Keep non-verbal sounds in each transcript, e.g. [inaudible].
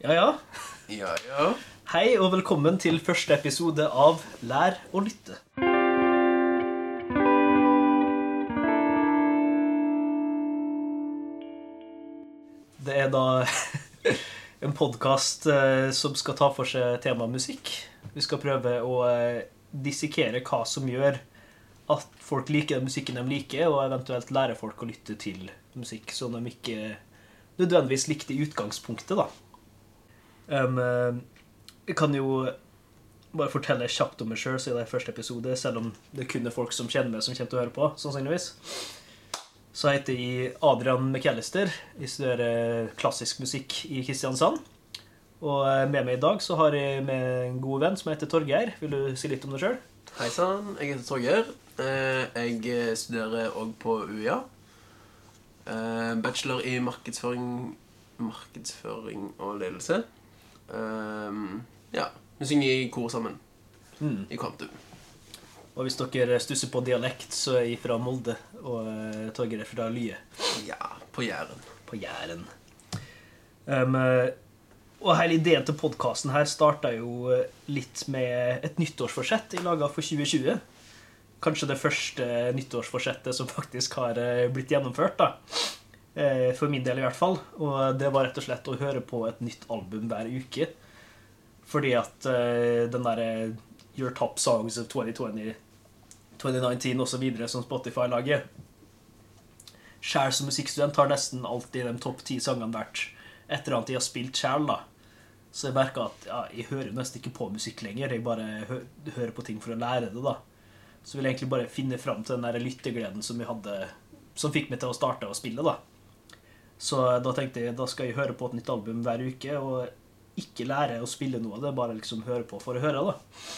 Ja, ja. Ja, ja. Hei og velkommen til første episode av Lær å lytte. Det er da [laughs] en podkast som skal ta for seg temaet musikk. Vi skal prøve å eh, dissekere hva som gjør at folk liker den musikken de liker, og eventuelt lære folk å lytte til musikk som de ikke nødvendigvis likte i utgangspunktet. da. Um, eh, jeg kan jo bare fortelle kjapt om meg sjøl siden det er første episode, selv om det kun er folk som kjenner meg, som kommer til å høre på. sannsynligvis. Så heter jeg Adrian McAllister. Jeg studerer klassisk musikk i Kristiansand. Og eh, med meg i dag så har jeg med en god venn som heter Torgeir. Vil du si litt om deg sjøl? Hei sann, jeg heter Torgeir. Eh, Jeg studerer òg på UiA. Eh, Bachelor i markedsføring, markedsføring og ledelse. Eh, Ja. Vi synger i kor sammen. Mm. I Kvantum. Og hvis dere stusser på dialekt, så er jeg fra Molde, og uh, Torgeir er fra Lye. Ja, på Jæren. på Jæren. Um, eh, og hele ideen til podkasten her starta jo eh, litt med et nyttårsforsett jeg laga for 2020. Kanskje det første nyttårsforsettet som faktisk har eh, blitt gjennomført. da. Eh, For min del, i hvert fall. Og det var rett og slett å høre på et nytt album hver uke. Fordi at eh, den derre Your Top Songs of 2020, 2019 osv. som Spotify lager Sjæl som musikkstudent har nesten alltid de topp ti sangene vært et eller annet jeg har spilt sjæl, da. Så jeg merka at ja, jeg hører nesten ikke på musikk lenger. Jeg bare hø hører på ting for å lære det, da. Så vil jeg egentlig bare finne fram til den der lyttegleden som jeg hadde Som fikk meg til å starte å spille, da. Så da tenkte jeg da skal jeg høre på et nytt album hver uke, og ikke lære å spille noe av det, bare liksom høre på for å høre, da.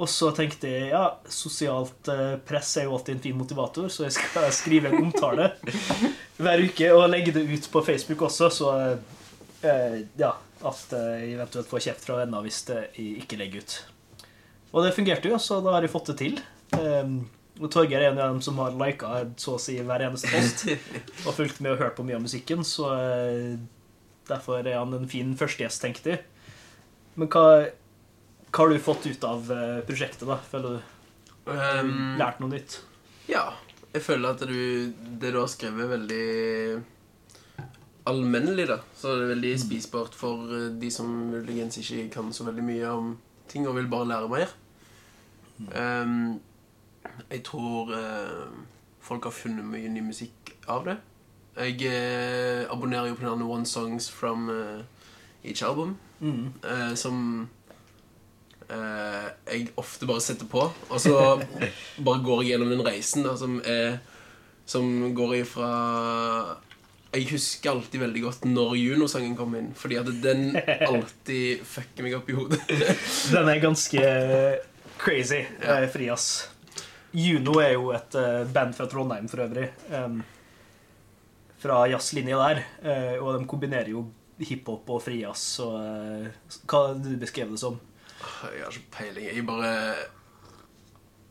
Og så tenkte jeg ja, sosialt eh, press er jo alltid en fin motivator, så jeg skal [laughs] skrive en omtale hver uke og legge det ut på Facebook også, så eh, ja, at eh, jeg eventuelt får kjeft fra venner hvis jeg ikke legger ut. Og det fungerte jo, så da har jeg fått det til. Um, og Torgeir er en av dem som har lika så å si hver eneste post [laughs] og fulgt med og hørt på mye av musikken, så eh, derfor er han en fin førstegjest, tenkte jeg. Men hva, hva har du fått ut av eh, prosjektet, da? Føler du Um, lært noe nytt? Ja. Jeg føler at du, det du har skrevet, er veldig allmennelig, da. Så det er veldig spisbart for eh, de som muligens ikke kan så veldig mye om ting og vil bare lære mer. Um, jeg tror eh, folk har funnet mye ny musikk av det. Jeg eh, abonnerer jo på denne One Songs from eh, Each Album, Mm. eh, som eh, jeg ofte bare setter på. Og så [laughs] bare går jeg gjennom den reisen da, som, er, som går ifra Jeg husker alltid veldig godt når Juno-sangen kom inn, fordi at den alltid fucker meg opp i hodet. [laughs] Den er ganske crazy, Ja. fri, ass. Juno er jo et eh, band fra Trondheim for øvrig. Um, fra jazzlinja der. Uh, og de kombinerer jo hiphop og frijazz og uh, Hva det du beskrev det som? Jeg har ikke peiling. Jeg bare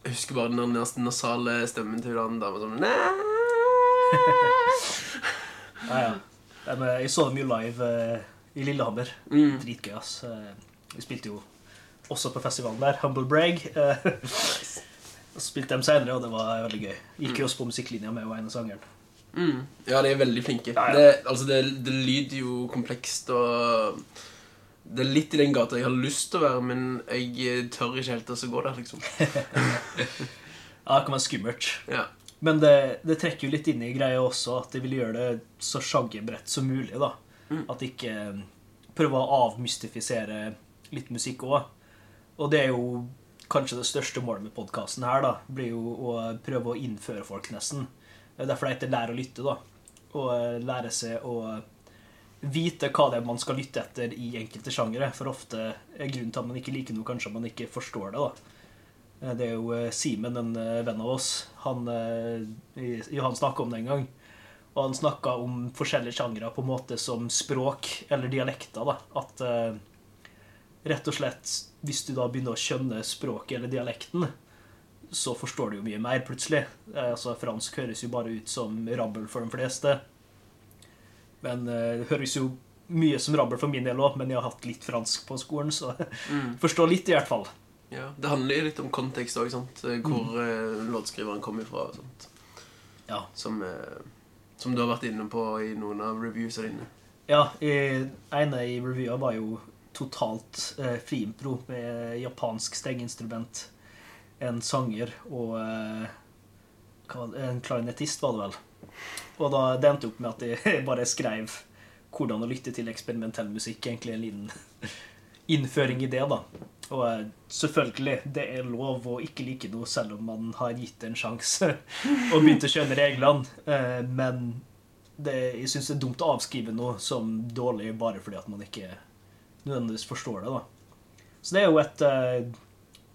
Jeg husker bare den nesten nasale stemmen til den dama som [laughs] Ja, ja. Eh, jeg så dem jo live uh, i Lillehammer. mm. Dritgøy, ass. Eh, Vi spilte jo også på festivalen der, Humble Brag. eh, og spilte dem senere, og det var veldig gøy. Gikk jo også på musikklinja med og ene sangeren. Mm. Ja, de er veldig flinke. Ja, ja. Det, altså, det, det lyder jo komplekst og Det er litt i den gata jeg har lyst til å være, men jeg tør ikke helt å gå der, liksom. [laughs] Ja, det kan være skummelt. Ja. Men det, det trekker jo litt inn i greia også at de vil gjøre det så sjangerbredt som mulig. da. Mm. At ikke prøver å avmystifisere litt musikk òg. Og det er jo kanskje det største målet med podkasten her, da, blir jo å prøve å innføre folk, nesten. Er derfor det heter Lær å lytte, da. Og eh, lære seg å vite hva det er man skal lytte etter i enkelte sjangere. For ofte er grunnen til at man ikke liker noe, kanskje at man ikke forstår det. da. Eh, Det er jo eh, Simen, en venn av oss. Han, Johan snakka om det en gang. Og han snakka om forskjellige sjangere på en måte som språk eller dialekter. da. At rett og slett, hvis du da begynner å skjønne språket eller dialekten, så forstår du jo mye mer plutselig. Eh, altså, fransk høres jo bare ut som rabbel for de fleste. Men eh, det høres jo mye som rabbel for min del òg, men jeg har hatt litt fransk på skolen, så Mm. [laughs] forstår litt, i hvert fall. Ja, Det handler jo litt om kontekst òg, hvor Mm. eh, låtskriveren kommer ifra. og sånt. Ja. Som, eh, som du har vært inne på i noen av reviewsa dine. Ja, ene i revya var jo totalt eh, friimpro med japansk strengeinstrument, en sanger og eh, en klarinettist, var det vel. Og da det endte opp med at jeg [laughs] bare skrev hvordan å lytte til eksperimentell musikk, egentlig en liten [laughs] innføring i det, da. Og eh, selvfølgelig, det er lov å ikke like noe selv om man har gitt en sjanse [laughs] og begynt å skjønne reglene, eh, men det, jeg syns det er dumt å avskrive noe som dårlig bare fordi at man ikke nødvendigvis forstår det. da. Så det er jo et eh,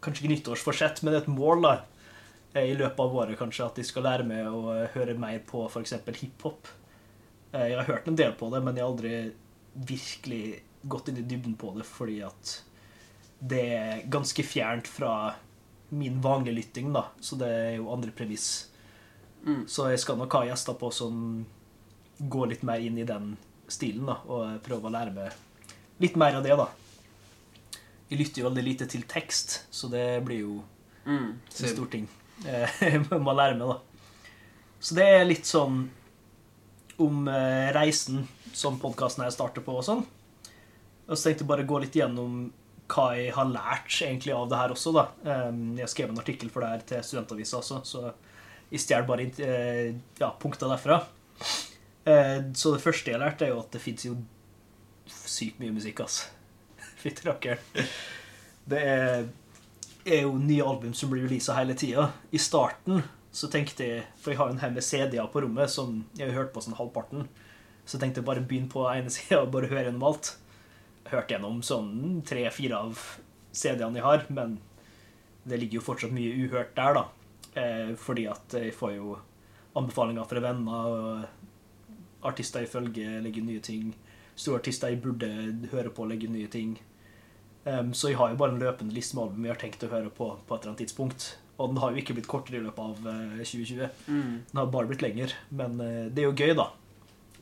Kanskje ikke nyttårsforsett, men et mål da, eh, i løpet av året kanskje at de skal lære meg å eh, høre mer på f.eks. hiphop. Jeg har hørt en del på det, men jeg har aldri virkelig gått inn i dybden på det fordi at det er ganske fjernt fra min vanlige lytting, da. Så det er jo andre premiss. Mm. Så jeg skal nok ha gjester på som går litt mer inn i den stilen, da, og prøve å lære meg litt mer av det, da. Jeg lytter jo veldig lite til tekst, så det blir jo Mm. en stor ting. Eh, Jeg [laughs] må lære meg, da. Så det er litt sånn om eh, reisen som podkasten her starter på, og sånn. Og så tenkte jeg bare gå litt gjennom hva jeg har lært egentlig av det her også, da. Eh, Jeg skrev en artikkel for det her til Studentavisa også, så jeg stjeler bare eh, ja, punkter derfra. Eh, Så det første jeg lærte, er jo at det fins jo sykt mye musikk, ass. [laughs] Fytti rakkeren. Det er, er jo nye album som blir releasa hele tida. I starten så tenkte jeg For jeg har en haug med CD-er på rommet som jeg har hørt på sånn halvparten. Så tenkte jeg bare begynne på ene [laughs] sida og bare høre gjennom alt. Hørt gjennom sånn tre-fire av CD-ene jeg har, men det ligger jo fortsatt mye uhørt der, da. Eh, fordi at jeg får jo anbefalinger fra venner, og artister jeg følger, legger nye ting. Store artister jeg burde høre på, legger nye ting. Um, så jeg har jo bare en løpende liste med album jeg har tenkt å høre på på et eller annet tidspunkt. Og den har jo ikke blitt kortere i løpet av uh, 2020. Mm. Den har bare blitt lenger. Men uh, det er jo gøy, da.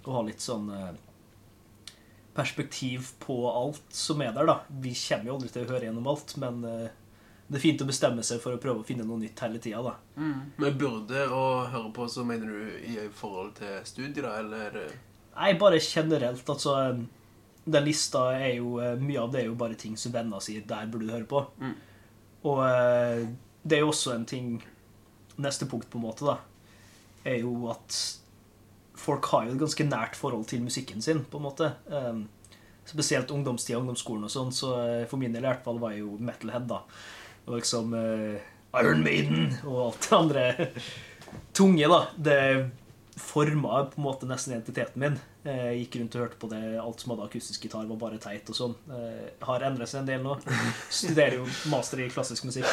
Å ha litt sånn uh, perspektiv på alt som er der, da. Vi kommer jo aldri til å høre gjennom alt, men eh, det er fint å bestemme seg for å prøve å finne noe nytt hele tida, da. Mm. Men burde å høre på, så mener du i forhold til studiet, da, eller er Nei, bare generelt. Altså, den lista er jo eh, Mye av det er jo bare ting som venner sier 'der burde du høre på'. Mm. Og eh, det er jo også en ting Neste punkt, på en måte, da, er jo at folk har jo et ganske nært forhold til musikken sin, på en måte. Um, spesielt ungdomstida, ungdomsskolen og sånn, så eh, for min del i hvert fall var jeg jo metalhead, da. Og liksom Iron Maiden og alt det andre [laughs] tunge, da. Det forma på en måte nesten identiteten min. Eh, Jeg gikk rundt og hørte på det. Alt som hadde akustisk gitar, var bare teit og sånn. Eh, Har endret seg en del nå. Studerer jo master i klassisk musikk.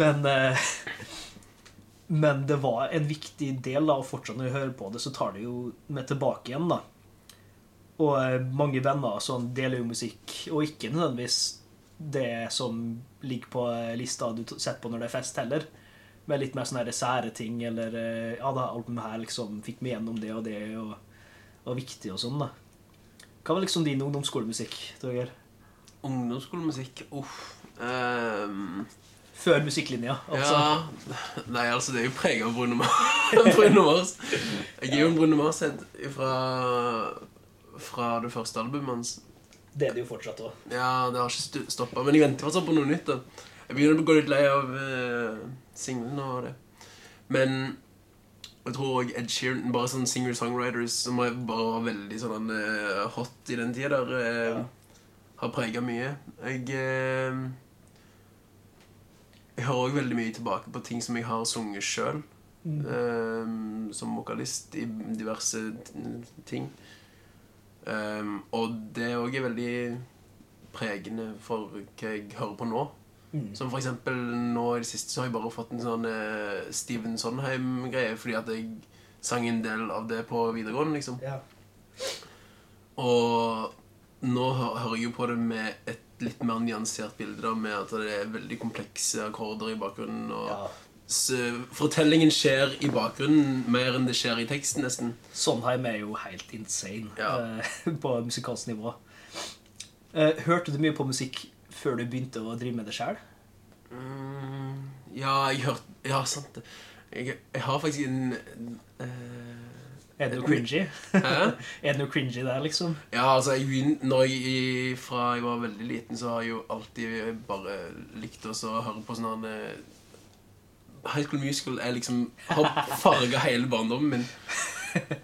Men eh, Men det var en viktig del, da, og fortsatt når jeg hører på det, så tar det jo meg tilbake igjen, da. Og eh, mange venner sånn deler jo musikk, og ikke nødvendigvis det som ligger på eh, lista du setter på når det er fest, heller. Med litt mer sånne sære ting, eller eh, Ja, det albumet her liksom fikk meg gjennom det og det, og var viktig og sånn, da. Hva var liksom din ungdomsskolemusikk, Torgeir? Ungdomsskolemusikk Uff. Um... Før musikklinja, altså. Ja Nei, altså, det er jo prega av. [laughs] Bruno Mars. Jeg er jo en Bruno Mars-head fra, fra det første albumet hans. Det er det jo fortsatt òg. Ja, det har ikke stoppa, men jeg venter fortsatt på noe nytt. da Jeg begynner å gå litt lei av uh, singlene og det. Men jeg tror òg Ed Sheeran, bare sånn singer-songwriters som bare var veldig sånn uh, hot i den tida der, uh, Ja. har prega mye. Jeg eh, Jeg hører òg veldig mye tilbake på ting som jeg har sunget sjøl. Mm. som vokalist i diverse ting. Um, og det òg er veldig pregende for hva jeg hører på nå. Mm. Som for eksempel nå i det siste så har jeg bare fått en sånn eh, Steven Sondheim-greie fordi at jeg sang en del av det på videregående, liksom. Ja. Og nå hører jeg jo på det med et litt mer nyansert bilde, da, med at det er veldig komplekse akkorder i bakgrunnen, og ja. fortellingen skjer i bakgrunnen mer enn det skjer i teksten, nesten. Sondheim er jo helt insane Ja. eh, [laughs] på musikalsk nivå. Eh, hørte du mye på musikk før du begynte å drive med det sjøl? Mm, ja, jeg hørte Ja, sant det. Jeg, jeg har faktisk en uh, Er det noe cringy? [laughs] Er det noe cringy der, liksom? Ja, altså, jeg, når jeg, fra jeg var veldig liten, så har jeg jo alltid bare likt å høre på sånn High School Musical er liksom har farga hele barndommen min.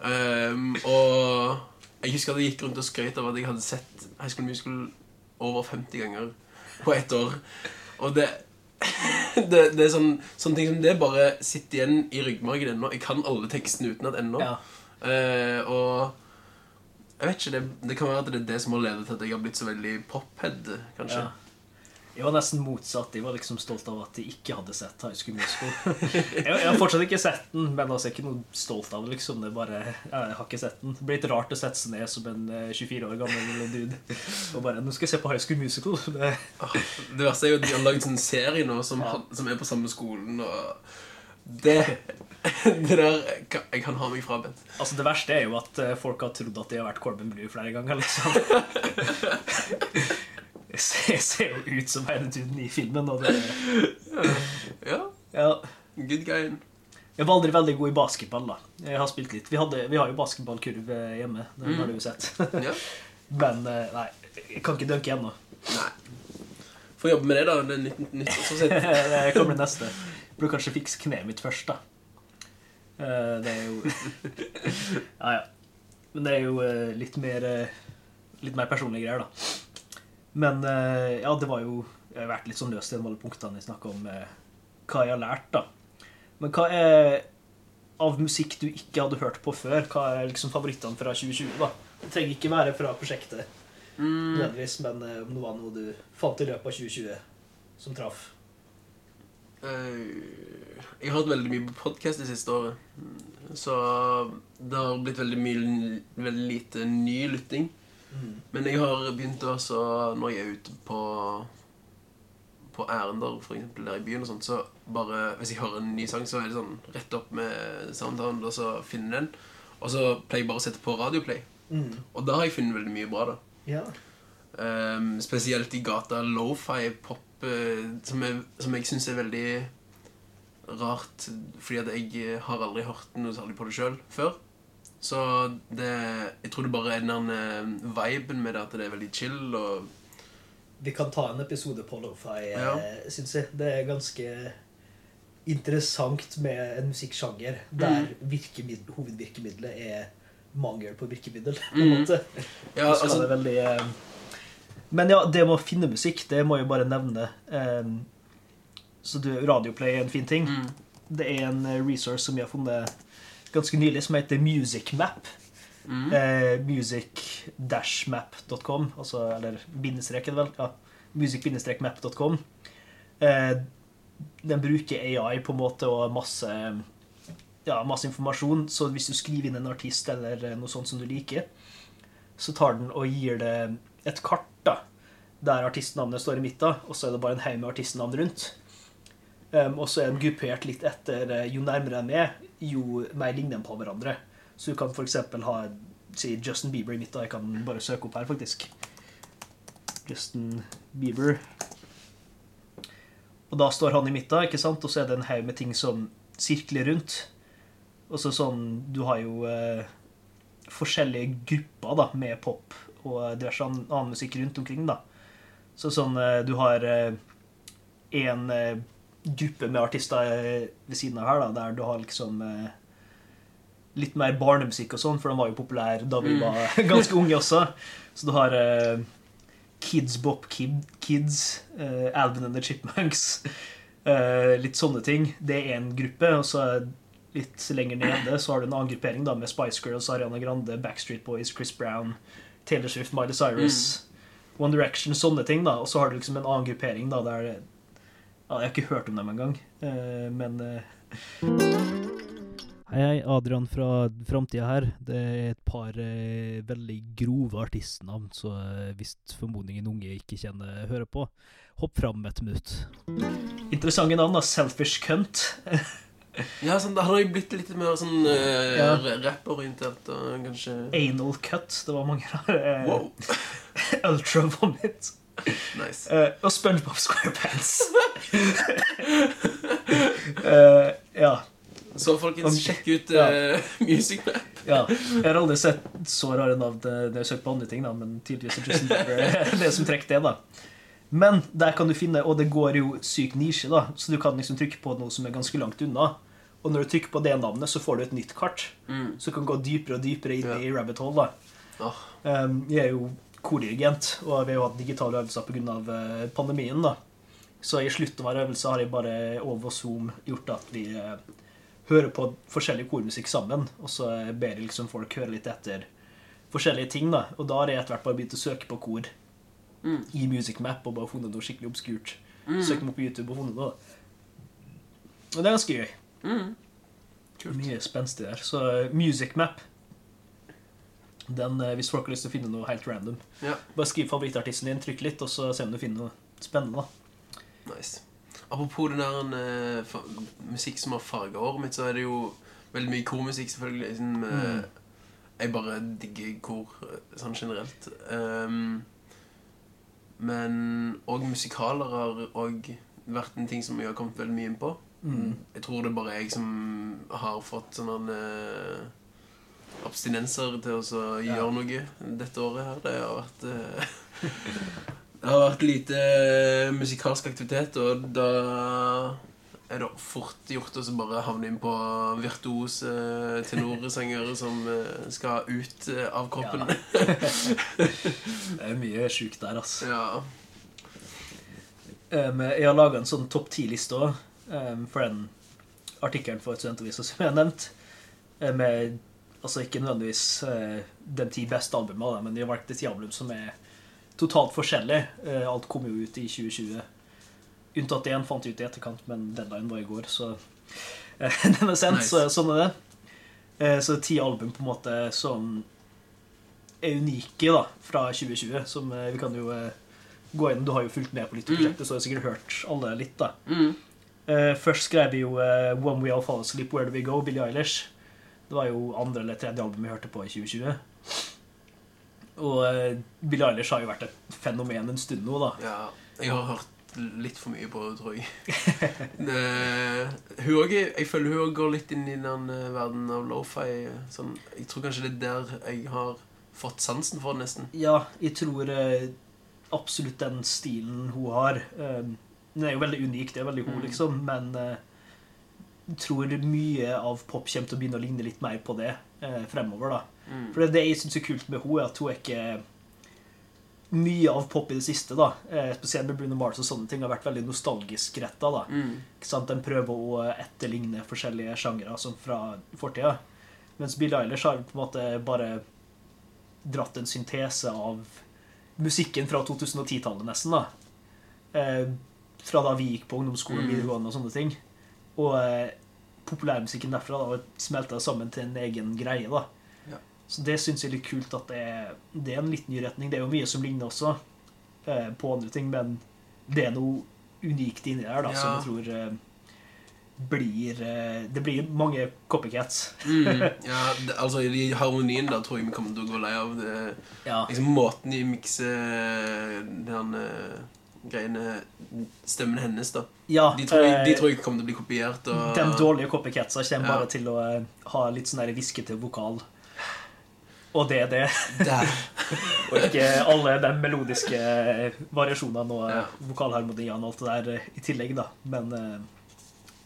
Um, [laughs] og jeg husker at jeg gikk rundt og skrøt av at jeg hadde sett High School Musical over 50 ganger på ett år. Og det det, det er sånn, sånne ting som det bare sitter igjen i ryggmargen ennå. Jeg kan alle tekstene utenat ennå. Ja. Uh, og jeg vet ikke, det, det kan være at det er det som har ledet til at jeg har blitt så veldig pophead, kanskje. ja. Jeg var nesten motsatt. Jeg var liksom stolt av at jeg ikke hadde sett High School Musical. [laughs] jeg, jeg har fortsatt ikke sett den, men altså, jeg er ikke noe stolt av det. liksom. Det er bare, Jeg har ikke sett den. Det blir litt rart å sette seg ned som en eh, 24 år gammel [laughs] dude og bare Nå skal jeg se på High School Musical. [laughs] Det, Det verste er jo at de har lagd sånn serie nå som, Ja. som er på samme skolen, og det Det der kan- Jeg kan ha meg frabedt. altså, det verste er jo at eh, folk har trodd at de har vært Corbin Blue flere ganger. liksom. Jeg [laughs] ser, jeg ser jo ut som Heidetuden i filmen. og det, [laughs] Ja, ja. good guy. Jeg var aldri veldig god i basketball. da. Jeg har spilt litt. Vi, hadde, vi har jo basketballkurv eh, hjemme. Den har du jo sett. Ja. [laughs] Men eh, nei, jeg kan ikke dunke ennå. Få jobbe med det, da. Det er nytt, nytt sånn sett. det kommer til neste. Jeg burde kanskje fikse kneet mitt først, da. Eh, Det er jo Ja, ja. Men det er jo litt mer Litt mer personlige greier, da. Men eh, ja, det var jo Jeg har vært litt sånn løst gjennom alle punktene jeg snakka om eh, hva jeg har lært, da. Men hva er av musikk du ikke hadde hørt på før? Hva er liksom favorittene fra 2020? da? Det trenger ikke være fra prosjektet, Mm. nødvendigvis, men eh, om det var noe du fant i løpet av 2020 som traff. Eh, Jeg har hørt veldig mye på podkast det siste året. Så det har blitt veldig mye Veldig lite ny lytting. Men jeg har begynt også Når jeg er ute på På ærender, eksempel der i byen og sånt, så bare Hvis jeg hører en ny sang, så er det sånn rett opp med Soundhound, og så finne den. Og så pleier jeg bare å sette på Radioplay. Mm. Og da har jeg funnet veldig mye bra, da. Ja. Um, spesielt i gata lofi pop, eh, som, jeg- som jeg syns er veldig rart, fordi at jeg har aldri hørt noe særlig på det sjøl før. Så det Jeg tror det bare er den eh, viben med det, at det er veldig chill og Vi kan ta en episode på Lofi, Ja. eh, syns jeg. Det er ganske interessant med en musikksjanger der virkemiddel, hovedvirkemiddelet er mangel på virkemiddel. på en Mm. måte. Ja, altså det veldig eh, Men ja, det med å finne musikk, det må jeg bare nevne. Så du, Radioplay er en fin ting. mm, Det er en resource som jeg har funnet ganske nylig, som heter MusicMap. mm, Eh, music-map.com, altså, eller bindestrek, er det vel? Ja. Music-map.com. Eh, den bruker AI på en måte og masse, ja, masse informasjon, så hvis du skriver inn en artist eller noe sånt som du liker, så tar den og gir det et kart da, der artistnavnet står i midten, og så er det bare en haug med artistnavn rundt. Um, og så er de gruppert litt etter eh, Jo nærmere de er, jo mer ligner de på hverandre. Så du kan f.eks. ha si Justin Bieber i midten. Jeg kan bare søke opp her, faktisk. Justin Bieber. Og da står han i midten, ikke sant? og så er det en haug med ting som sirkler rundt. Og så sånn Du har jo eh, forskjellige grupper da, med pop og diverse annen, musikk rundt omkring. da. Så sånn eh, Du har én en eh, gruppe med artister eh, ved siden av her, da, der du har liksom eh, litt mer barnemusikk og sånn, for den var jo populær da vi Mm. var [laughs] ganske unge også. Så du har eh, Kids Bop Kid, Kids, eh, Alvin and the Chipmunks, eh, litt sånne ting. Det er én gruppe, og så litt lenger nede så har du en annen gruppering da, med Spice Girls, Ariana Grande, Backstreet Boys, Chris Brown, Taylor Swift, Miley Cyrus, One Direction, sånne ting. da, Og så har du liksom en annen gruppering da, der Jeg har ikke hørt om dem engang, eh, men eh, Hei, hei. Adrian fra Framtida her. Det er et par eh, veldig grove artistnavn, så eh, hvis formodningen unge ikke kjenner hører på, hopp fram et minutt. Interessante navn, da. Selfish Cunt. [laughs] Ja, sånn, Han har jo blitt litt mer sånn uh, Ja. rapporientert kanskje Anal Cut. Det var mange rare. Wow. [laughs] Ultra Vomit. [laughs] Nice. Uh, og SpongeBob SquarePants. uh, [laughs] ja. Så folkens, sjekk ut uh, [laughs] Music Map. Ja, jeg har aldri sett så rare navn Det jeg søkt på andre ting, da, men tydeligvis er Justin Bieber det som trekker det. da. Men der kan du finne, og det går jo syk nisje, da, så du kan liksom trykke på noe som er ganske langt unna. Og når du trykker på det navnet, så får du et nytt kart. Mm. Så du kan gå dypere og dypere inn Ja. i rabbit hole. da. Oh. Um, jeg er jo kordirigent, og vi har jo hatt digitale øvelser pga. Uh, pandemien. da. Så i slutten av hver øvelse har jeg bare over Zoom gjort at vi eh, hører på forskjellig kormusikk sammen, og så eh, ber jeg liksom folk høre litt etter forskjellige ting. da. Og da har jeg etter hvert bare begynt å søke på kor Mm. i Music Map og bare funnet noe skikkelig obskurt. Mm. Søkt dem opp på YouTube og funnet noe. Og det er ganske gøy. Mm. Kult. Mye spenstig der. Så eh, Music Map den, eh, Hvis folk har lyst til å finne noe helt random, Ja, bare skriv favorittartisten din, trykk litt, og så se om du finner noe spennende. nice. Apropos den der fa- musikk som har farga håret mitt, så er det jo veldig mye kormusikk, selvfølgelig. Liksom, Mm. Jeg bare digger kor sånn generelt. Um, men òg musikaler har òg vært en ting som jeg har kommet veldig mye inn på. Mm. Jeg tror det er bare jeg som har fått sånne eh, abstinenser til å Ja. gjøre noe dette året her. Det har vært eh, [laughs] Det har vært lite eh, musikalsk aktivitet, og da er det fort gjort å bare havne inn på virtuose eh, tenorsangere som skal ut av kroppen. [laughs] Det er mye sjukt der, altså. Ja. Jeg har laga en sånn topp ti-liste òg, for den artikkelen for Studentavisa som jeg har nevnt. Med altså ikke nødvendigvis eh, de ti beste albumene, men de har valgt et album som er totalt forskjellig. Eh, alt kom jo ut i 2020. Unntatt én fant jeg ut i etterkant, men deadline var i går, så eh, [laughs] den er sendt. Nice. Så, sånn er det. Så ti album på en måte som er unike da, fra 2020, som vi kan jo gå inn. Du har jo fulgt med på av Mm. så har jeg sikkert hørt alle litt. da. Mm. Først skrev vi jo One We All Fall Asleep, Where Do We Go, Billie Eilish. Det var jo andre eller tredje album vi hørte på i 2020. Og eh, Billie Eilish har jo vært et fenomen en stund nå, da. Ja, jeg har hørt litt for mye på det, tror jeg. [laughs] Hun også, jeg føler hun òg går litt inn i den eh, verden av lo-fi. Sånn, jeg tror kanskje det er der jeg har fått sansen for det, nesten. Ja, jeg tror eh, absolutt den stilen hun har Den er jo veldig unik, det er veldig hun, Mm. liksom, men tror mye av pop kommer til å begynne å ligne litt mer på det eh, fremover, da. Mm. For det, det jeg syns er kult med henne, er at hun er ikke Mye av pop i det siste, da, eh, spesielt med Bruno Mars og sånne ting, har vært veldig nostalgisk retta. Mm. Ikke sant? Den prøver å etterligne forskjellige sjangere som fra fortida. Mens Billie Eilish har på en måte bare dratt en syntese av musikken fra 2010-tallet, nesten. da. Eh, fra da vi gikk på ungdomsskolen, Mm. videregående og sånne ting. Og eh, populærmusikken derfra da, smelta sammen til en egen greie. da. Ja. Så det syns jeg er litt kult at det er, det er en litt ny retning. Det er jo mye som ligner også eh, på andre ting, men det er noe unikt inni der da, som jeg tror eh, blir eh, Det blir mange copycats. Mm. [laughs] Ja, det, altså i harmonien da tror jeg vi kommer til å gå lei av det. Ja. Liksom måten de mikser den greiene Stemmen hennes, da. ja De tror, jeg, de eh, tror jeg kommer til å bli kopiert. Og, De dårlige copycatsa kommer Ja. bare til å eh, ha litt sånn der hviskete vokal. Og det er det. [laughs] Og ikke alle de melodiske eh, variasjonene og Ja. vokalharmoniene og alt det der i tillegg, da. Men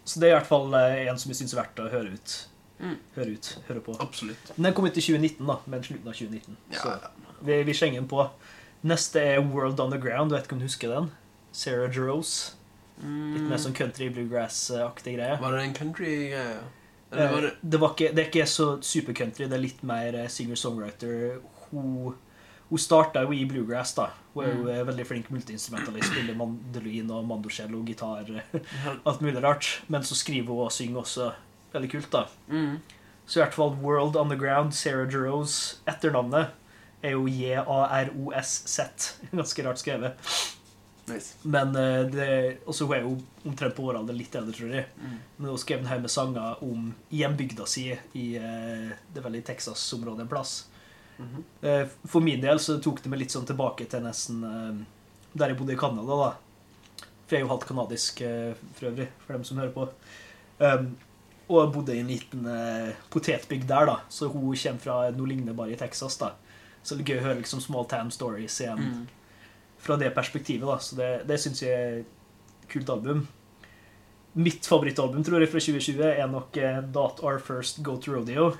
Så det er i hvert fall en som jeg syns er verdt å høre ut. Mm. Høre ut, høre på. Absolutt. Men den kom ut i 2019, da. Men slutten av 2019. Ja, Så ja. vi, vi slenger den på. Neste er World On The Ground. Vet ikke om du husker den? Sarah Jerose. Litt mer sånn country bluegrass-aktig greie. Var det en country-greie? Eller var Eh, det det, var ikke, det er ikke så supercountry, det er litt mer eh, singer-songwriter. Hun, hun starta jo i bluegrass, da. Hun er jo Mm. eh, veldig flink multiinstrumentalist. Spiller mandolin og mandocello, gitar. [laughs] [laughs] Alt mulig rart. Men så skriver hun og synger også veldig kult, da. Mm. Så i hvert fall World Underground, Sarah Jarosz, etternavnet er jo J-A-R-O-S-Z. Ganske rart skrevet. Nice. Men eh, det, også hun er jo omtrent på alder, litt eldre, tror jeg. Mm. Men hun skrev en haug med sanger om hjembygda si i eh, det veldig Texas-området en plass. Mm -hmm. For min del så tok det meg litt sånn tilbake til nesten der jeg bodde i Canada, da. For jeg er jo halvt kanadisk eh, for øvrig, for dem som hører på. Um, og jeg bodde i en liten potetbygd der, da. Så hun kommer fra noe lignende bare i Texas, da. Så det er gøy å høre liksom small town stories igjen Mm. fra det perspektivet. da, Så det, det syns jeg er et kult album. Mitt favorittalbum tror jeg fra 2020 er nok eh, Not Our First Go to Rodeo.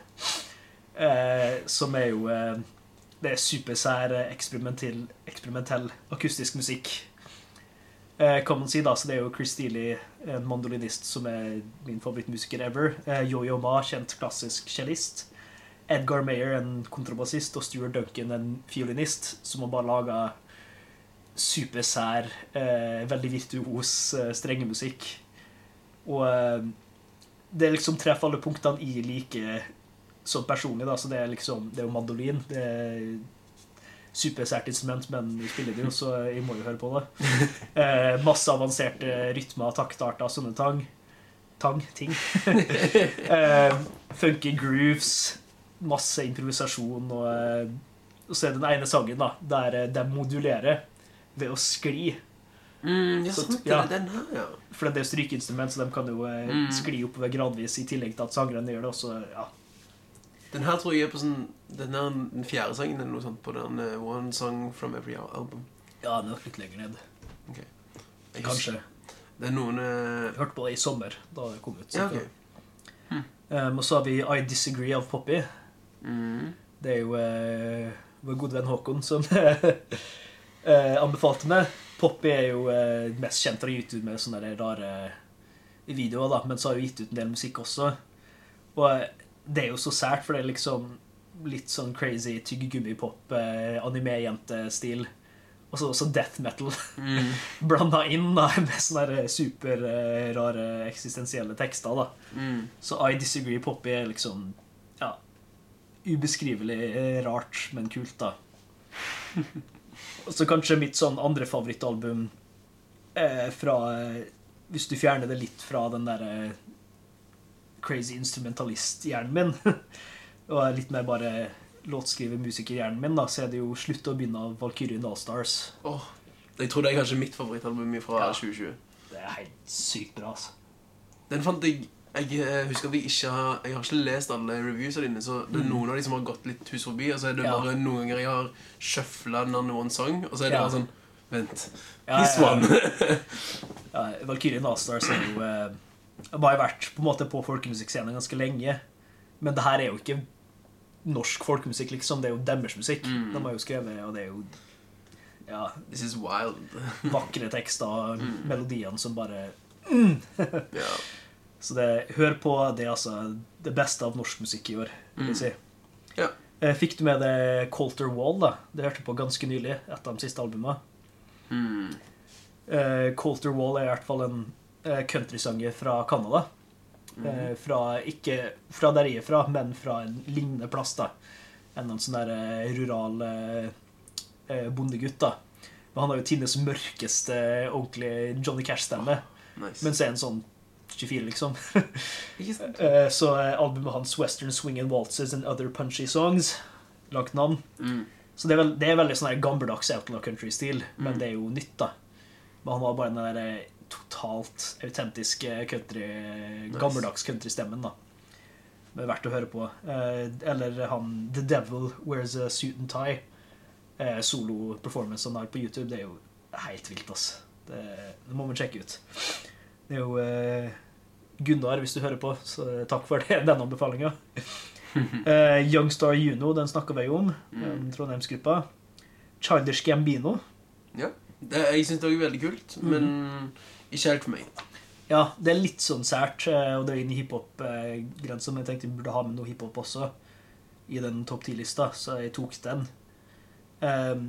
Eh, som er jo eh, Det er supersær eh, eksperimentell, eksperimentell akustisk musikk. Eh, kan man si da, så Det er jo Chris Steely, en mandolinist som er min favorittmusiker ever. Eh, Yo-Yo Ma, kjent klassisk cellist. Edgar Mayer, en kontrabassist, og Stuart Duncan, en fiolinist, som har bare laga supersær, eh, veldig virtuos eh, strengemusikk. Og eh, det liksom treffer alle punktene i like sånn personlig, da. Så det er liksom Det er jo mandolin. Det er supersært instrument, men vi spiller det jo, så jeg må jo høre på det. [laughs] Eh, masse avanserte rytmer, taktarter, sånne tang. Tang, ting. [laughs] eh, funky grooves, masse improvisasjon, og, eh, og så er den ene sangen da, der eh, de modulerer ved å skli. Mm, ja, sant det. ja. Den her, ja. For det er strykeinstrument, så de kan jo eh, Mm. skli oppover gradvis, i tillegg til at sangerne gjør det også. ja. Den her tror jeg er på sånn Den er den fjerde sangen eller noe sånt på den uh, One Song From Every Album. Ja, den er litt lenger ned. Jeg Kanskje. husker- Det er noen uh... Jeg hørte på det i sommer, da det kom ut. Ja, okay. hm. Um, og så har vi I Disagree av Poppy. Mm. Det er jo eh, vår gode venn Håkon som [laughs] eh, anbefalte meg. Poppy er jo eh, mest kjent fra YouTube med sånne rare videoer, da, men så har hun gitt ut en del musikk også. Og eh, det er jo så sært, for det er liksom litt sånn crazy tyggegummipop, eh, anime-jentestil. Og så også death metal Mm. [laughs] blanda inn da, med sånne superrare superrare eksistensielle tekster. da. Mm. Så I Disagree Poppy er liksom ubeskrivelig eh, rart, men kult, da. [laughs] Og så kanskje mitt sånn andre favorittalbum eh, fra eh, Hvis du fjerner det litt fra den derre crazy instrumentalist-hjernen min, [laughs] og er litt mer bare låtskriver-musiker-hjernen min, da, så er det jo Slutt å begynne av Valkyrien Allstars. Oh, jeg tror det er kanskje mitt favorittalbum fra Ja. 2020. Det er helt sykt bra, altså. Den fant jeg Jeg eh, husker at jeg ikke har Jeg har ikke lest alle reviewsa dine, så det er Mm. noen av de som har gått litt hus forbi, og så er det Ja. bare noen ganger jeg har shuffla one sang, og så er det Ja. bare sånn Vent. Ja, This ja, ja. one. [laughs] Ja, Valkyrien Allstars er jo eh, har bare vært på en måte på folkemusikkscenen ganske lenge. Men det her er jo ikke norsk folkemusikk, liksom. Det er jo deres musikk. Mm. De har jo skrevet, og det er jo ja, This is wild. vakre tekster, [laughs] Mm. melodiene som bare [laughs] Ja. Så det, hør på det, altså. Det beste av norsk musikk i år, vil jeg Mm. si. Ja. Eh, Fikk du med deg Colter Wall, da? Det hørte på ganske nylig, et av de siste albumene. Mm. Eh, Colter Wall er i hvert fall en eh, countrysanger fra Canada. Eh, fra, ikke fra der jeg er fra, men fra en lignende plass. da. Enn en sånn der rural bondegutt. da. Men han har jo tidenes mørkeste ordentlig Johnny Cash-stemme. Nice. Men så er han sånn 24, liksom. [laughs] Eh, så albumet hans Western Swing and Waltzes and Other Punchy Songs Langt navn. Mm. Så det er, veld, det er veldig sånn gammeldags outlaw country-stil, men Mm. det er jo nytt, da. Men han var bare den der eh, totalt autentiske country, gammeldags countrystemmen, da. er verdt å høre på. Eh, eller han The Devil Wears a Suit and Tie. Solo-performance han har på YouTube. Det er jo helt vilt, ass. Det, det må man sjekke ut. Det er jo Gunnar, hvis du hører på, så takk for det, [laughs] den anbefalinga. uh, Youngstar Juno, den snakka vi om. Mm. Mm. Trondheimsgruppa. Childish Gambino. Ja. Det, jeg syns det er veldig kult, mm. men ikke helt for meg. Ja, det er litt sånn sært, eh, og det er inn i hiphop-grensa, men jeg tenkte vi burde ha med noe hiphop også i den topp ti-lista, så jeg tok den. Um,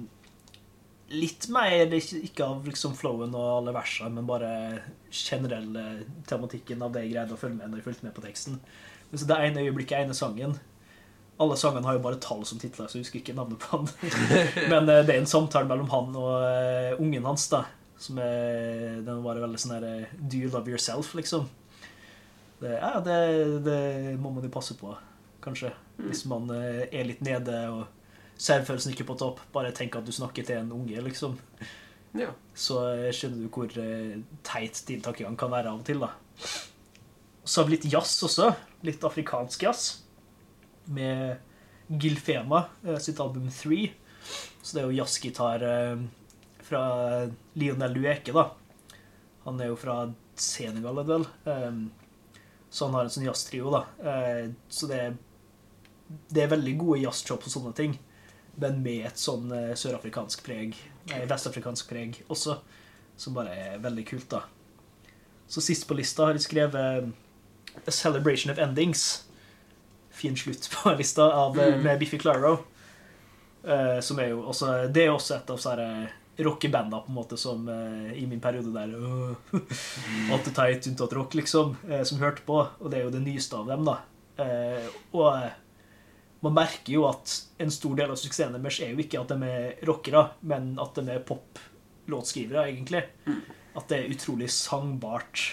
litt mer ikke av liksom flowen og alle versene, men bare generell eh, tematikken av det jeg greide å følge med når jeg fulgte med på teksten. Men så det ene øyeblikket, ene sangen Alle sangene har jo bare tall som titler, så jeg husker ikke navnet på han. [laughs] men eh, det er en samtale mellom han og eh, ungen hans, da. Som er Den var veldig sånn her eh, Do you love yourself, liksom? Det, ja, det, det må man jo passe på, kanskje. Hvis man er litt nede og selvfølelsen ikke på topp. Bare tenk at du snakker til en unge, liksom. Ja. Så eh, skjønner du hvor eh, teit din tankegang kan være av og til, da. Så har vi litt jazz også. Litt afrikansk jazz. Med Gilfema eh, sitt album 3. Så det er jo jazzgitar fra Lionel Lueke, da. Han er jo fra Senegal, vel. Så han har en sånn jazztrio, da. Så det er, det er veldig gode jazzchops og sånne ting. Men med et sånn eh, sørafrikansk preg, nei, vestafrikansk preg også, som bare er veldig kult, da. Så sist på lista har jeg skrevet A Celebration of Endings. Fin slutt på [laughs] lista av, eh, Mm. med Biffy Claro. Uh, som er jo også Det er også et av sånne rockebanda på en måte som uh, i min periode der uh, Alt er teit unntatt rock, liksom, eh, som hørte på. Og det er jo det nyeste av dem, da. Eh, og eh, man merker jo at en stor del av suksessen deres er jo ikke at de er rockere, men at de er poplåtskrivere, egentlig. At det er utrolig sangbart,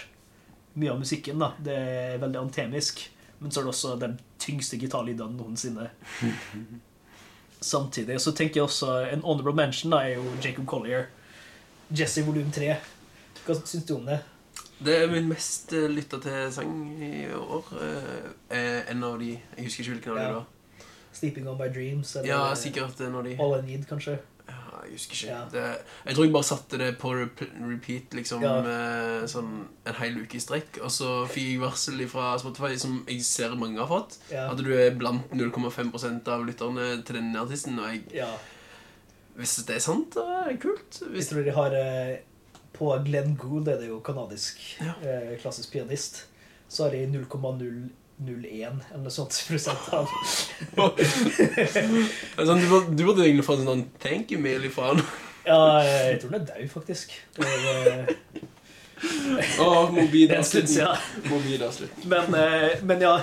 mye av musikken. da. Det er veldig antemisk. Men så er det også de tyngste gitarlydene noensinne. [laughs] Samtidig så tenker jeg også En honorable mention da er jo Jacob Collier. Jesse volum 3. Hva syns du om det? Det er min mest eh, lytta til sang i år. eh, er en av de Jeg husker ikke hvilken av de det var. 'Sleeping On My Dreams'? Eller Ja, sikkert når de. 'All I Need', kanskje? Ja, jeg husker ikke. Ja. Det, jeg tror jeg bare satte det på repeat liksom Ja. eh, sånn en hel uke i strekk. Og så fikk jeg varsel fra Spotify, som jeg ser mange har fått, Ja. at du er blant 0,5 av lytterne til denne artisten. Og jeg, ja. hvis det er sant, da er det kult. Jeg Hvis, tror de har eh, På Glenn Gould, er det jo kanadisk eh, klassisk pianist, så har de 0,001 eller noe sånt prosent av [laughs] sånn, du, burde- du burde egentlig fått en sånn thank you-mail ifra han. Ja, jeg tror den er død, faktisk. Eh, Å, mobil det slutt, ja siden. Mobil avslutt. Men, eh, men ja,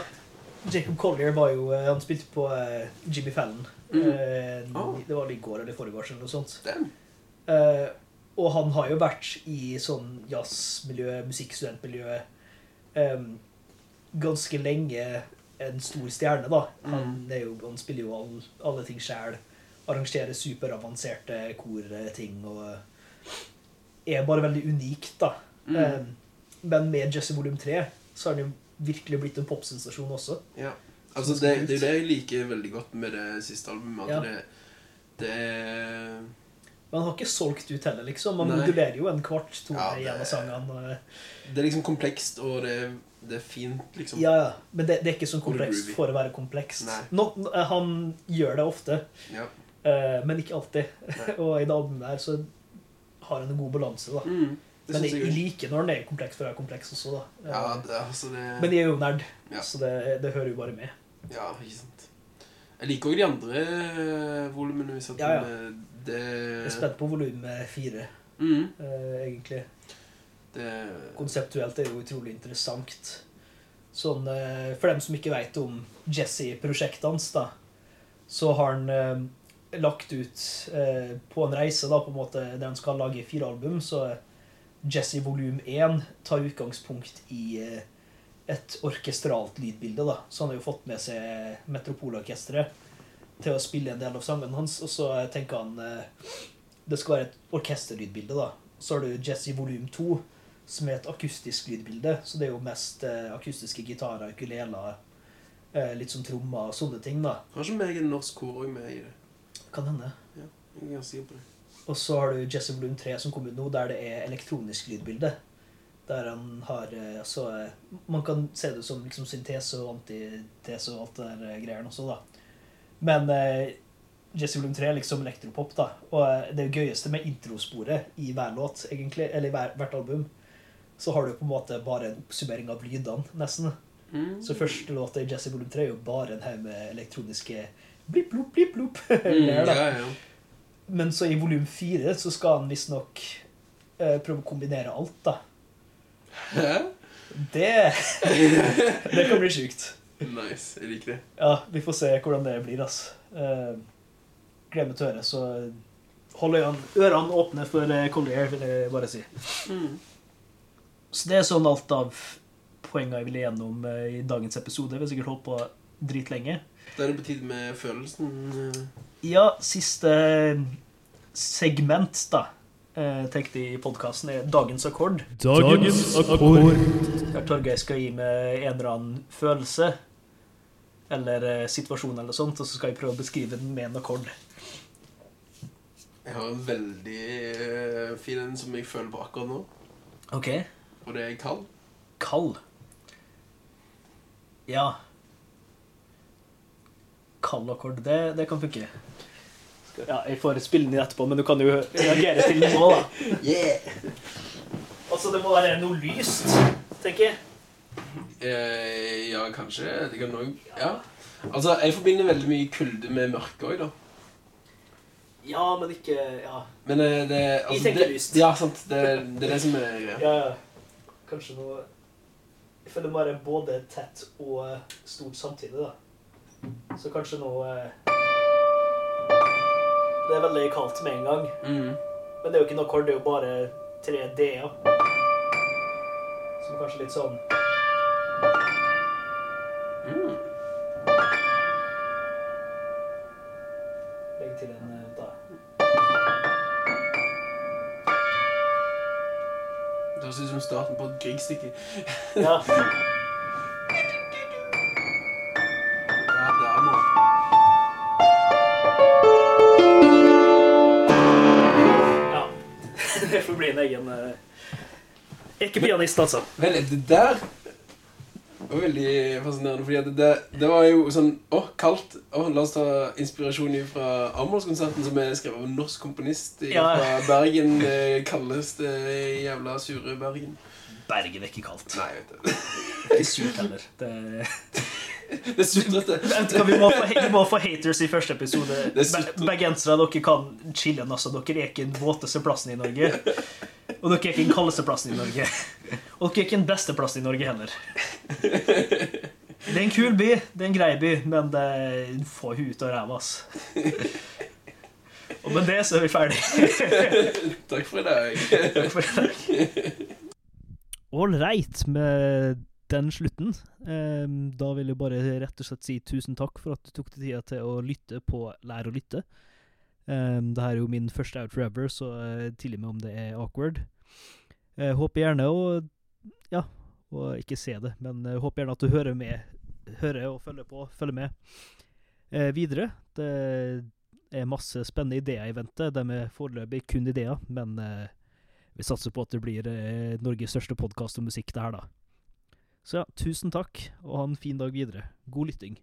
Jacob Collier var jo eh, Han spilte på Jimmy Fallon. Mm. Eh, Ah. Det var i går eller foregårs eller noe sånt. Damn. Eh, og han har jo vært i sånn jazzmiljø, musikkstudentmiljø eh, ganske lenge en stor stjerne, da. Han, er jo, han spiller jo all, alle ting sjæl. Arrangerer superavanserte korting og er bare veldig unikt, da. Mm. Eh, men med Jesse Volum 3 så har han jo virkelig blitt en popsensasjon også. Ja. Altså, det, det er det jeg liker veldig godt med det siste albumet. At Ja. det, det er Men han har ikke solgt ut heller, liksom. Man modulerer jo en kvart tone Ja, i det- en av sangene. Det er liksom komplekst, og det, er- det er fint, liksom. Ja, ja. Men det, det er ikke sånn er komplekst for å være komplekst. Nå, nå- han gjør det ofte, Ja. uh, men ikke alltid. [laughs] Og i det albumet der så har han en god balanse, da. Mm, Men jeg, jeg liker når han er kompleks for å være kompleks også, da. Ja, Eh, det, altså det Men jeg er jo nerd, så det, det hører jo bare med. Ja, ikke sant. Jeg liker også de andre eh, volumene Ja, ja. Det Jeg er spent på volum fire, Mm, uh, egentlig. Det Konseptuelt er jo utrolig interessant. Sånn, eh, for dem som ikke vet om Jesse-prosjektet hans, da, så har han eh, lagt ut eh, på en reise da, på en måte, der han skal lage fire album, så Jesse volum 1 tar utgangspunkt i eh, et orkestralt lydbilde. da. Så han har jo fått med seg Metropolorkesteret til å spille en del av sangene hans, og så tenker han eh, det skal være et orkesterlydbilde. da. Så har du Jesse volum 2, som er et akustisk lydbilde. Så det er jo mest eh, akustiske gitarer, ukuleler, eh, litt som trommer og sånne ting. da. Har ikke meg en norsk kor òg med i det? Kan hende. Ja, Jeg er sikker på det. Og så har du Jesse Bloom 3 som kom ut nå, der det er elektronisk lydbilde. Der han har eh, altså Man kan se det som liksom syntese og antitese og alt det der eh, greiene også, da. Men eh, Jesse Bloom 3 er liksom elektropop, da. Og eh, det gøyeste med introsporet i hver låt, egentlig, eller i hver, hvert album, så har du på en måte bare en oppsummering av lydene, nesten. Mm. Så første låta i Jesse volum 3 er jo bare en haug med elektroniske blipp, blopp, blipp, blopp. [laughs] Mm, ja, ja. Men så i volum 4 så skal han visstnok eh, prøve å kombinere alt, da. Hæ? Det [laughs] Det kan bli sjukt. Nice. Jeg liker det. Ja, vi får se hvordan det blir, altså. Eh, gleder meg til å høre, så hold ørene åpne for uh, Collier, vil jeg bare si. Mm. Så det er sånn alt av poenger jeg ville gjennom uh, i dagens episode. Vi har sikkert holdt på dritlenge. Da er det på tide med følelsen. eh. Ja, siste segment, da. Tenkte jeg i podkasten er dagens akkord. Dagens akkord. Der Torgeir skal gi meg en eller annen følelse eller eh, situasjon, eller sånt, og så skal jeg prøve å beskrive den med en akkord. Jeg har en veldig eh, fin en som jeg føler på akkurat nå. OK. Og det er kald. Kald. Ja. Kald akkord, det, det kan funke. Ja, jeg får spille den inn etterpå, men du kan jo reagere til den nå, da. [laughs] Yeah! Altså, det må være noe lyst, tenker jeg. Eh, ja, kanskje. Det kan òg Ja. Altså, jeg forbinder veldig mye kulde med mørke òg, da. Ja, men ikke Ja, Men eh, det altså, tenker det, lyst. Ja, sant. Det, det er det som er greia. ja. ja. Kanskje noe Jeg føler bare både tett og stort samtidig, da. Så kanskje noe Det er veldig kaldt med en gang. Mm. Men det er jo ikke noe akkord, det er jo bare tre D-er. Som kanskje litt sånn starten på et Grieg-stykke. Ja. [laughs] Ja, det nå. ja. [laughs] Det får bli en egen uh, Ikke pianist, altså. Vel, det der var veldig fascinerende, fordi det, det var jo sånn Å, kaldt. Å, la oss ta inspirasjon fra Amholdskonserten, som er skrevet av en norsk komponist i- Ja. fra Bergen. Det kaldeste jævla sure Bergen. Bergen er ikke kaldt. Nei, jeg vet det. Ikke surt heller. Det... Det er sutrete. Vi vi må få haters i første episode. Det er Bergensere, dere kan chille'n, Altså. Dere er ikke den våteste plassen i Norge. Og dere er ikke den kaldeste plassen i Norge. Og dere er ikke den beste plassen i Norge heller. Det er en kul by, det er en grei by, men det får hun ut av ræva, ass. Og med det så er vi ferdig. [laughs] Takk for i dag. Ålreit med den slutten. Ehm, da vil jeg bare rett og slett si tusen takk for at du tok deg tida til å lytte på Lær å lytte. Um, det her er jo min første Out Forever, så uh, tilgi meg om det er awkward. Jeg håper gjerne å Ja, og ikke se det, men jeg håper gjerne at du hører med. Hører og følger på, følger med eh, videre. Det er masse spennende ideer i vente. De er foreløpig kun ideer, men eh, vi satser på at det blir eh, Norges største podkast om musikk, det her, da. Så ja, tusen takk, og ha en fin dag videre. God lytting.